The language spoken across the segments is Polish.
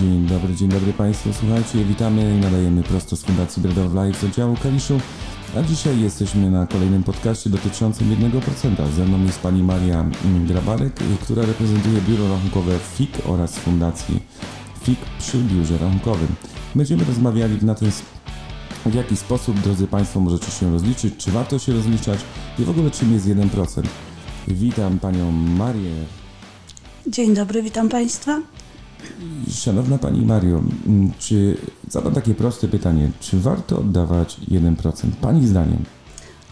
Dzień dobry, dzień dobry Państwu. Słuchajcie, witamy nadajemy prosto z Fundacji Bread of Life z oddziału Kaliszu. A dzisiaj jesteśmy na kolejnym podcaście dotyczącym 1%. Ze mną jest pani Maria Grabarek, która reprezentuje biuro rachunkowe FIK oraz Fundacji FIK przy biurze rachunkowym. Będziemy rozmawiali na ten w jaki sposób, drodzy Państwo, możecie się rozliczyć, czy warto się rozliczać i w ogóle czym jest 1%. Witam Panią Marię. Dzień dobry, witam Państwa. Szanowna Pani Mario, mm, czy zadam takie proste pytanie, czy warto oddawać 1%? Pani zdaniem?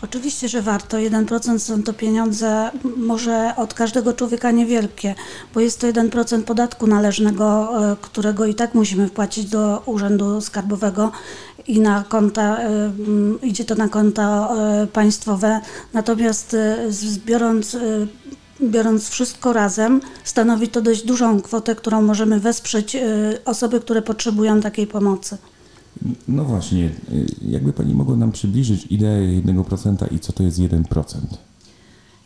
Oczywiście, że warto. 1% są to pieniądze może od każdego człowieka niewielkie, bo jest to 1% podatku należnego, e, którego i tak musimy wpłacić do Urzędu Skarbowego i na konta, e, idzie to na konta e, państwowe. Natomiast biorąc biorąc wszystko razem, stanowi to dość dużą kwotę, którą możemy wesprzeć osoby, które potrzebują takiej pomocy. No właśnie, y, jakby Pani mogła nam przybliżyć ideę 1% i co to jest 1%?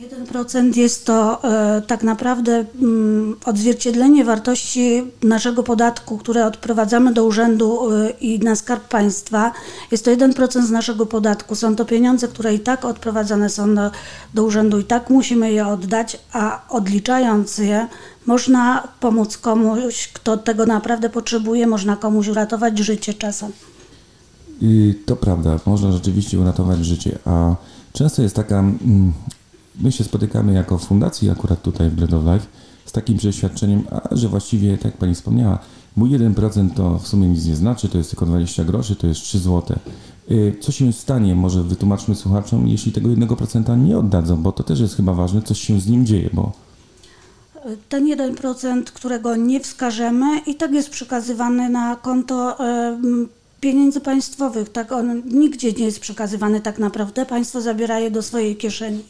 1% jest to e, tak naprawdę mm, odzwierciedlenie wartości naszego podatku, które odprowadzamy do urzędu e, i na skarb państwa. Jest to 1% z naszego podatku. Są to pieniądze, które i tak odprowadzane są do, do urzędu, i tak musimy je oddać, a odliczając je, można pomóc komuś, kto tego naprawdę potrzebuje, można komuś uratować życie czasem. I to prawda, można rzeczywiście uratować życie, a często jest taka mm, my się spotykamy jako fundacji akurat tutaj w Bread of Life z takim przeświadczeniem, a że właściwie, tak jak Pani wspomniała, mój 1% to w sumie nic nie znaczy, to jest tylko 20 groszy, to jest 3 zł. Y, co się stanie, może wytłumaczmy słuchaczom, jeśli tego 1% nie oddadzą, bo to też jest chyba ważne, coś się z nim dzieje, bo ten 1%, którego nie wskażemy i tak jest przekazywany na konto pieniędzy państwowych. Tak on nigdzie nie jest przekazywany tak naprawdę. Państwo zabiera je do swojej kieszeni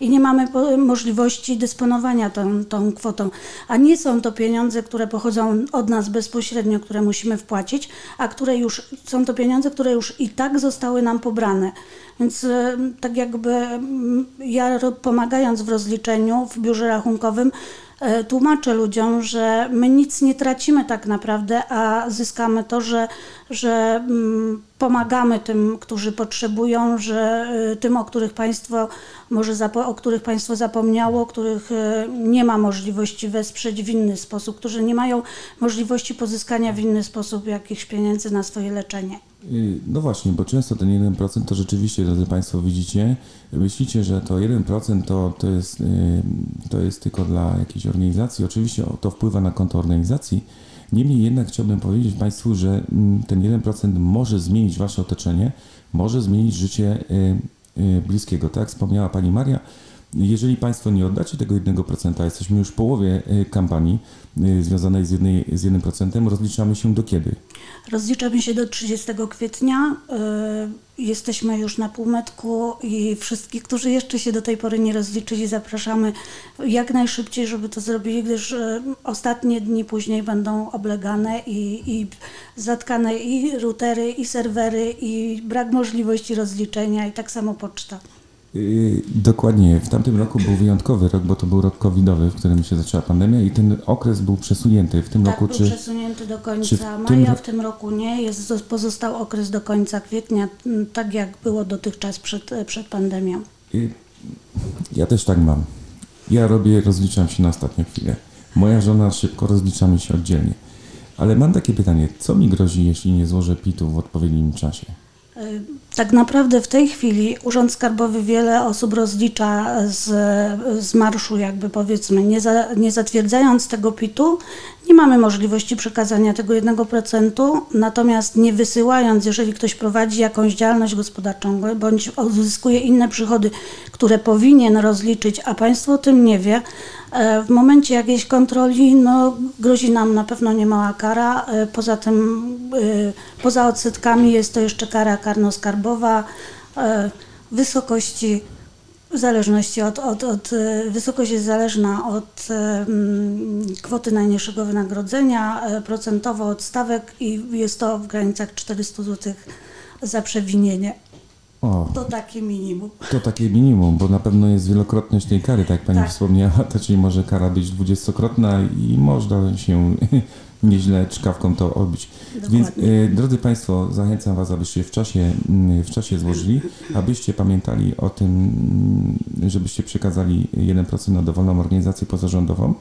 i nie mamy możliwości dysponowania tą, tą kwotą. A nie są to pieniądze, które pochodzą od nas bezpośrednio, które musimy wpłacić, a które już są to pieniądze, które już i tak zostały nam pobrane. Więc e, tak jakby ja pomagając w rozliczeniu w biurze rachunkowym, tłumaczę ludziom, że my nic nie tracimy tak naprawdę, a zyskamy to, że, że mm, pomagamy tym, którzy potrzebują, że y, tym, o których państwo może o których państwo zapomniało, których y, nie ma możliwości wesprzeć w inny sposób, którzy nie mają możliwości pozyskania w inny sposób jakichś pieniędzy na swoje leczenie. Y, no właśnie, bo często ten 1% to rzeczywiście, drodzy Państwo, widzicie, myślicie, że to 1% to, to, jest, to jest tylko dla jakiejś organizacji. Oczywiście to wpływa na konto organizacji, Niemniej jednak chciałbym powiedzieć Państwu, że mm, ten 1% może zmienić Wasze otoczenie, może zmienić życie y, y, bliskiego. Tak, wspomniała Pani Maria, jeżeli Państwo nie oddacie tego 1%, jesteśmy już w połowie y, kampanii związanej z, jednej, z 1%, rozliczamy się do kiedy? Rozliczamy się do 30 kwietnia. Jesteśmy już na półmetku i wszystkich, którzy jeszcze się do tej pory nie rozliczyli, zapraszamy jak najszybciej, żeby to zrobili, gdyż ostatnie dni później będą oblegane i, i zatkane i routery, i serwery, i brak możliwości rozliczenia, i tak samo poczta. Yy, dokładnie. W tamtym roku był wyjątkowy rok, bo to był rok covidowy, w którym się zaczęła pandemia i ten okres był przesunięty. W tym tak, roku był czy przesunięty do końca w maja, tym... w tym roku nie. Jest, pozostał okres do końca kwietnia, tak jak było dotychczas przed, przed pandemią. Yy, ja też tak mam. Ja robię, rozliczam się na ostatnią chwilę. Moja żona szybko rozliczamy się oddzielnie. Ale mam takie pytanie, co mi grozi, jeśli nie złożę PIT-u w odpowiednim czasie? Tak naprawdę w tej chwili Urząd Skarbowy wiele osób rozlicza z, z marszu, jakby powiedzmy, nie, za, nie zatwierdzając tego PIT-u, nie mamy możliwości przekazania tego 1%, natomiast nie wysyłając, jeżeli ktoś prowadzi jakąś działalność gospodarczą bądź uzyskuje inne przychody, które powinien rozliczyć, a państwo o tym nie wie, e, w momencie jakiejś kontroli no, grozi nam na pewno niemała kara. E, poza tym, e, poza odsetkami jest to jeszcze kara karno-skarbowa wysokości w zależności od, od, od, e, wysokość jest zależna od um, kwoty najniższego wynagrodzenia, e, procentowo od stawek i jest to w granicach 400 zł za przewinienie. O, to takie minimum. To takie minimum, bo na pewno jest wielokrotność tej kary, tak jak Pani tak. wspomniała, to czyli może kara być dwudziestokrotna i można się nieźle czkawką to odbić. Więc e, drodzy Państwo, zachęcam Was, abyście w czasie, mm, w czasie złożyli, abyście pamiętali o tym, mm, żebyście przekazali 1% na dowolną organizację pozarządową.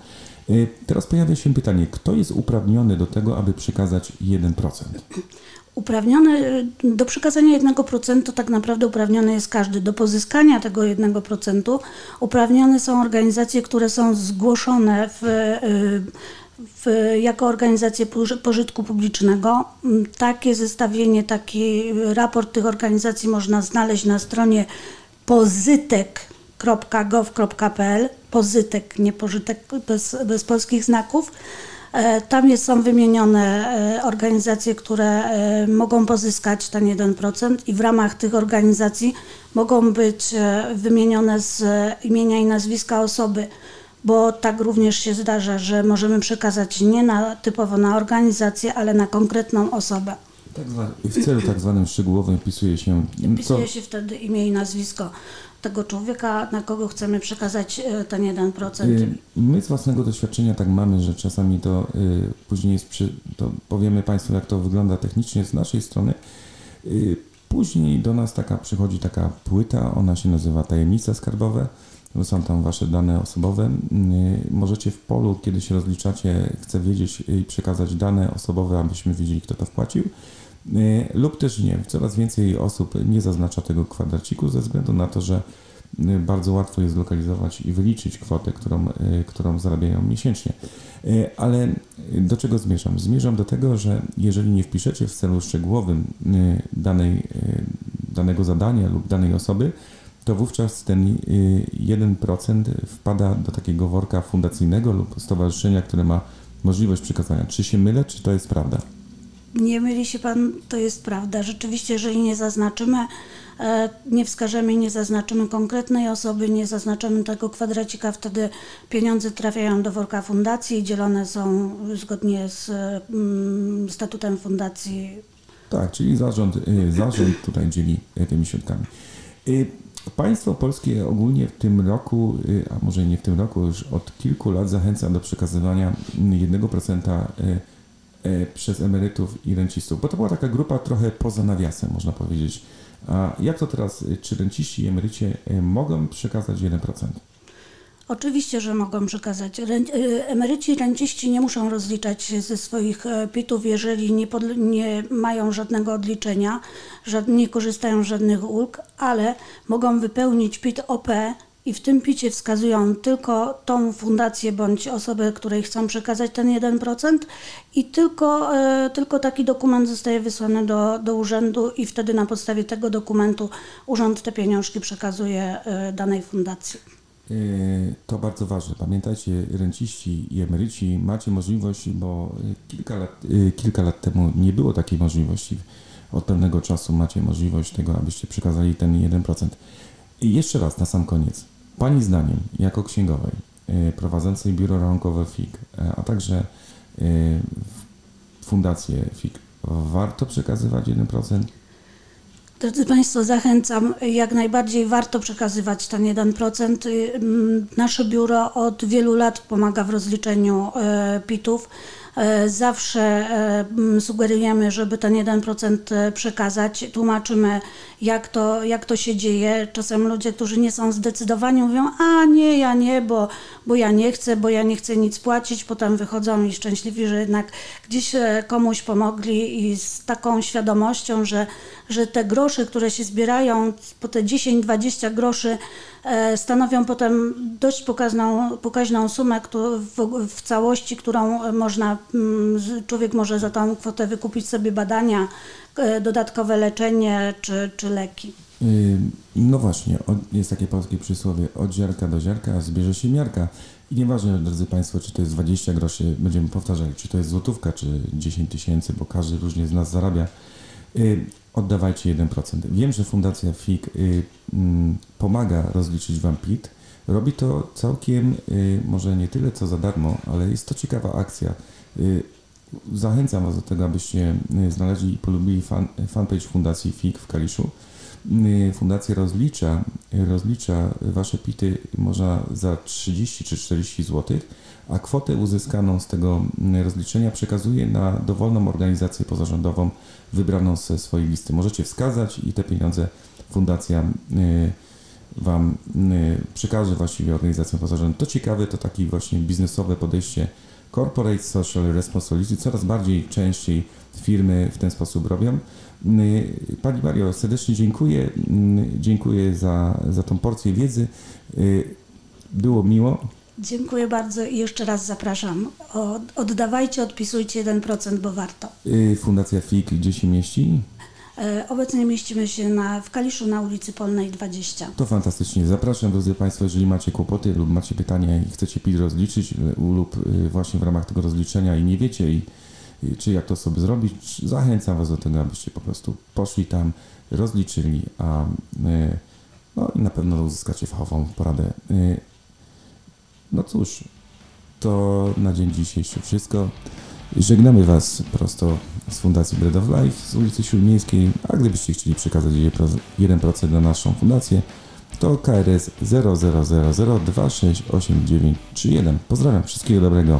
E, Teraz pojawia się pytanie, kto jest uprawniony do tego, aby przekazać 1%? Uprawniony y, do przekazania 1% tak naprawdę uprawniony jest każdy. Do pozyskania tego 1% uprawnione są organizacje, które są zgłoszone w, y, w, jako organizacje poży- pożytku publicznego. Mm, Takie zestawienie, taki raport tych organizacji można znaleźć na stronie pozytek.gov.pl. Pozytek, nie pożytek bez, bez polskich znaków. E, Tam jest, są wymienione e, organizacje, które e, mogą pozyskać ten 1% i w ramach tych organizacji mogą być wymienione z imienia i nazwiska osoby, bo tak również się zdarza, że możemy przekazać nie na, typowo na organizację, ale na konkretną osobę. Tak zwa- w celu tak zwanym szczegółowym wpisuje się, co, Wpisuje się wtedy imię i nazwisko tego człowieka, na kogo chcemy przekazać e, ten 1%. Y, My z własnego doświadczenia tak mamy, że czasami to y, później jest przy, to powiemy Państwu, jak to wygląda technicznie z naszej strony. Y, później do nas taka przychodzi taka płyta, ona się nazywa tajemnice skarbowe. bo Są tam Wasze dane osobowe. Możecie w polu, kiedy się rozliczacie, chcę wiedzieć i przekazać dane osobowe, abyśmy wiedzieli, kto to wpłacił. Y, lub też nie. Coraz więcej osób nie zaznacza tego kwadraciku ze względu na to, że y, bardzo łatwo jest zlokalizować i wyliczyć kwotę, którą, y, którą zarabiają miesięcznie. Ale do czego zmierzam? Zmierzam do tego, że jeżeli nie wpiszecie w celu szczegółowym danej, danego zadania lub danej osoby, to wówczas ten y, 1% wpada do takiego worka fundacyjnego lub stowarzyszenia, które ma możliwość przekazania. Czy się mylę, czy to jest prawda? Nie myli się Pan, to jest prawda. Rzeczywiście, jeżeli nie zaznaczymy, e, nie wskażemy nie zaznaczymy konkretnej osoby, nie zaznaczymy tego kwadracika, wtedy pieniądze trafiają do worka fundacji i dzielone są zgodnie z mm, statutem fundacji. Tak, czyli zarząd, y, zarząd tutaj dzieli y, tymi środkami. Państwo polskie ogólnie w tym roku, a może nie w tym roku, już od kilku lat zachęca do przekazywania mm, 1% y, y, przez emerytów i rencistów, bo to była taka grupa trochę poza nawiasem, można powiedzieć. A jak to teraz, y, czy renciści i emeryci y, mogą przekazać 1%? Oczywiście, że mogą przekazać. E, Emeryci i renciści nie muszą rozliczać się ze swoich e, PIT-ów, jeżeli nie, podle- nie mają żadnego odliczenia, żad- nie korzystają z żadnych ulg, ale mogą wypełnić PIT OP i w tym PIT-cie wskazują tylko tą fundację bądź osobę, której chcą przekazać ten 1% i tylko, e, tylko taki dokument zostaje wysłany do, do urzędu i wtedy na podstawie tego dokumentu urząd te pieniążki przekazuje e, danej fundacji. Yy, To bardzo ważne. Pamiętajcie, renciści i emeryci macie możliwość, bo kilka lat, kilka lat temu nie było takiej możliwości. Od pewnego czasu macie możliwość tego, abyście przekazali ten 1%. I jeszcze raz, na sam koniec. Pani zdaniem, jako księgowej, yy, prowadzącej biuro rachunkowe FIG, yy, a także w- fundację FIG, warto przekazywać 1%? Drodzy Państwo, zachęcam, jak najbardziej warto przekazywać ten 1%. Y, mm, Nasze biuro od wielu lat pomaga w rozliczeniu PIT-ów. E, Zawsze e, sugerujemy, żeby ten 1% przekazać. Tłumaczymy, jak to, jak to się dzieje. Czasem ludzie, którzy nie są zdecydowani, mówią: A nie, ja nie, bo, bo ja nie chcę, bo ja nie chcę nic płacić. Potem wychodzą i szczęśliwi, że jednak gdzieś e, komuś pomogli i z taką świadomością, że, że te grosze, które się zbierają, po te 10-20 groszy, e, stanowią potem dość pokaźną, pokaźną sumę w, w całości, którą można, człowiek może za tą kwotę wykupić sobie badania, e, dodatkowe leczenie czy, czy leki. No właśnie, jest takie polskie przysłowie, od ziarka do ziarka zbierze się miarka. I nieważne, drodzy Państwo, czy to jest 20 groszy, będziemy powtarzali, czy to jest złotówka, czy 10 tysięcy, bo każdy różnie z nas zarabia, oddawajcie 1%. Wiem, że Fundacja FIG yy, mm, pomaga rozliczyć Wam PIT. Robi to całkiem, yy, może nie tyle co za darmo, ale jest to ciekawa akcja. Yy, Zachęcam Was do tego, abyście yy, znaleźli i polubili fan, fanpage Fundacji FIG w Kaliszu. y, fundacja rozlicza, rozlicza wasze pity można za 30 czy 40 zł, a kwotę uzyskaną z tego y, rozliczenia przekazuje na dowolną organizację pozarządową wybraną ze swojej listy. Możecie wskazać i te pieniądze fundacja y, Wam y, przekaże właściwie organizacjom pozarządowym. To ciekawe, to takie właśnie biznesowe podejście Corporate Social Responsibility. Coraz bardziej, częściej firmy w ten sposób robią. Y, Pani Mario, serdecznie dziękuję. Y, Dziękuję za, za tą porcję wiedzy. Y, Było miło. Dziękuję bardzo i jeszcze raz zapraszam. Od, oddawajcie, odpisujcie 1%, bo warto. Y, Fundacja FIK gdzie się mieści? E, Obecnie mieścimy się na, w Kaliszu na ulicy Polnej 20. To fantastycznie. Zapraszam, drodzy Państwo, jeżeli macie kłopoty lub macie pytania i chcecie PIT rozliczyć y, lub y, właśnie w ramach tego rozliczenia i nie wiecie i, czy jak to sobie zrobić, zachęcam Was do tego, abyście po prostu poszli tam, rozliczyli, a no i na pewno uzyskacie fachową poradę. No cóż, to na dzień dzisiejszy wszystko. Żegnamy Was prosto z Fundacji Bread of Life z ulicy Śródmiejskiej, a gdybyście chcieli przekazać 1% na naszą fundację, to KRS 0000268931. Pozdrawiam, wszystkiego dobrego.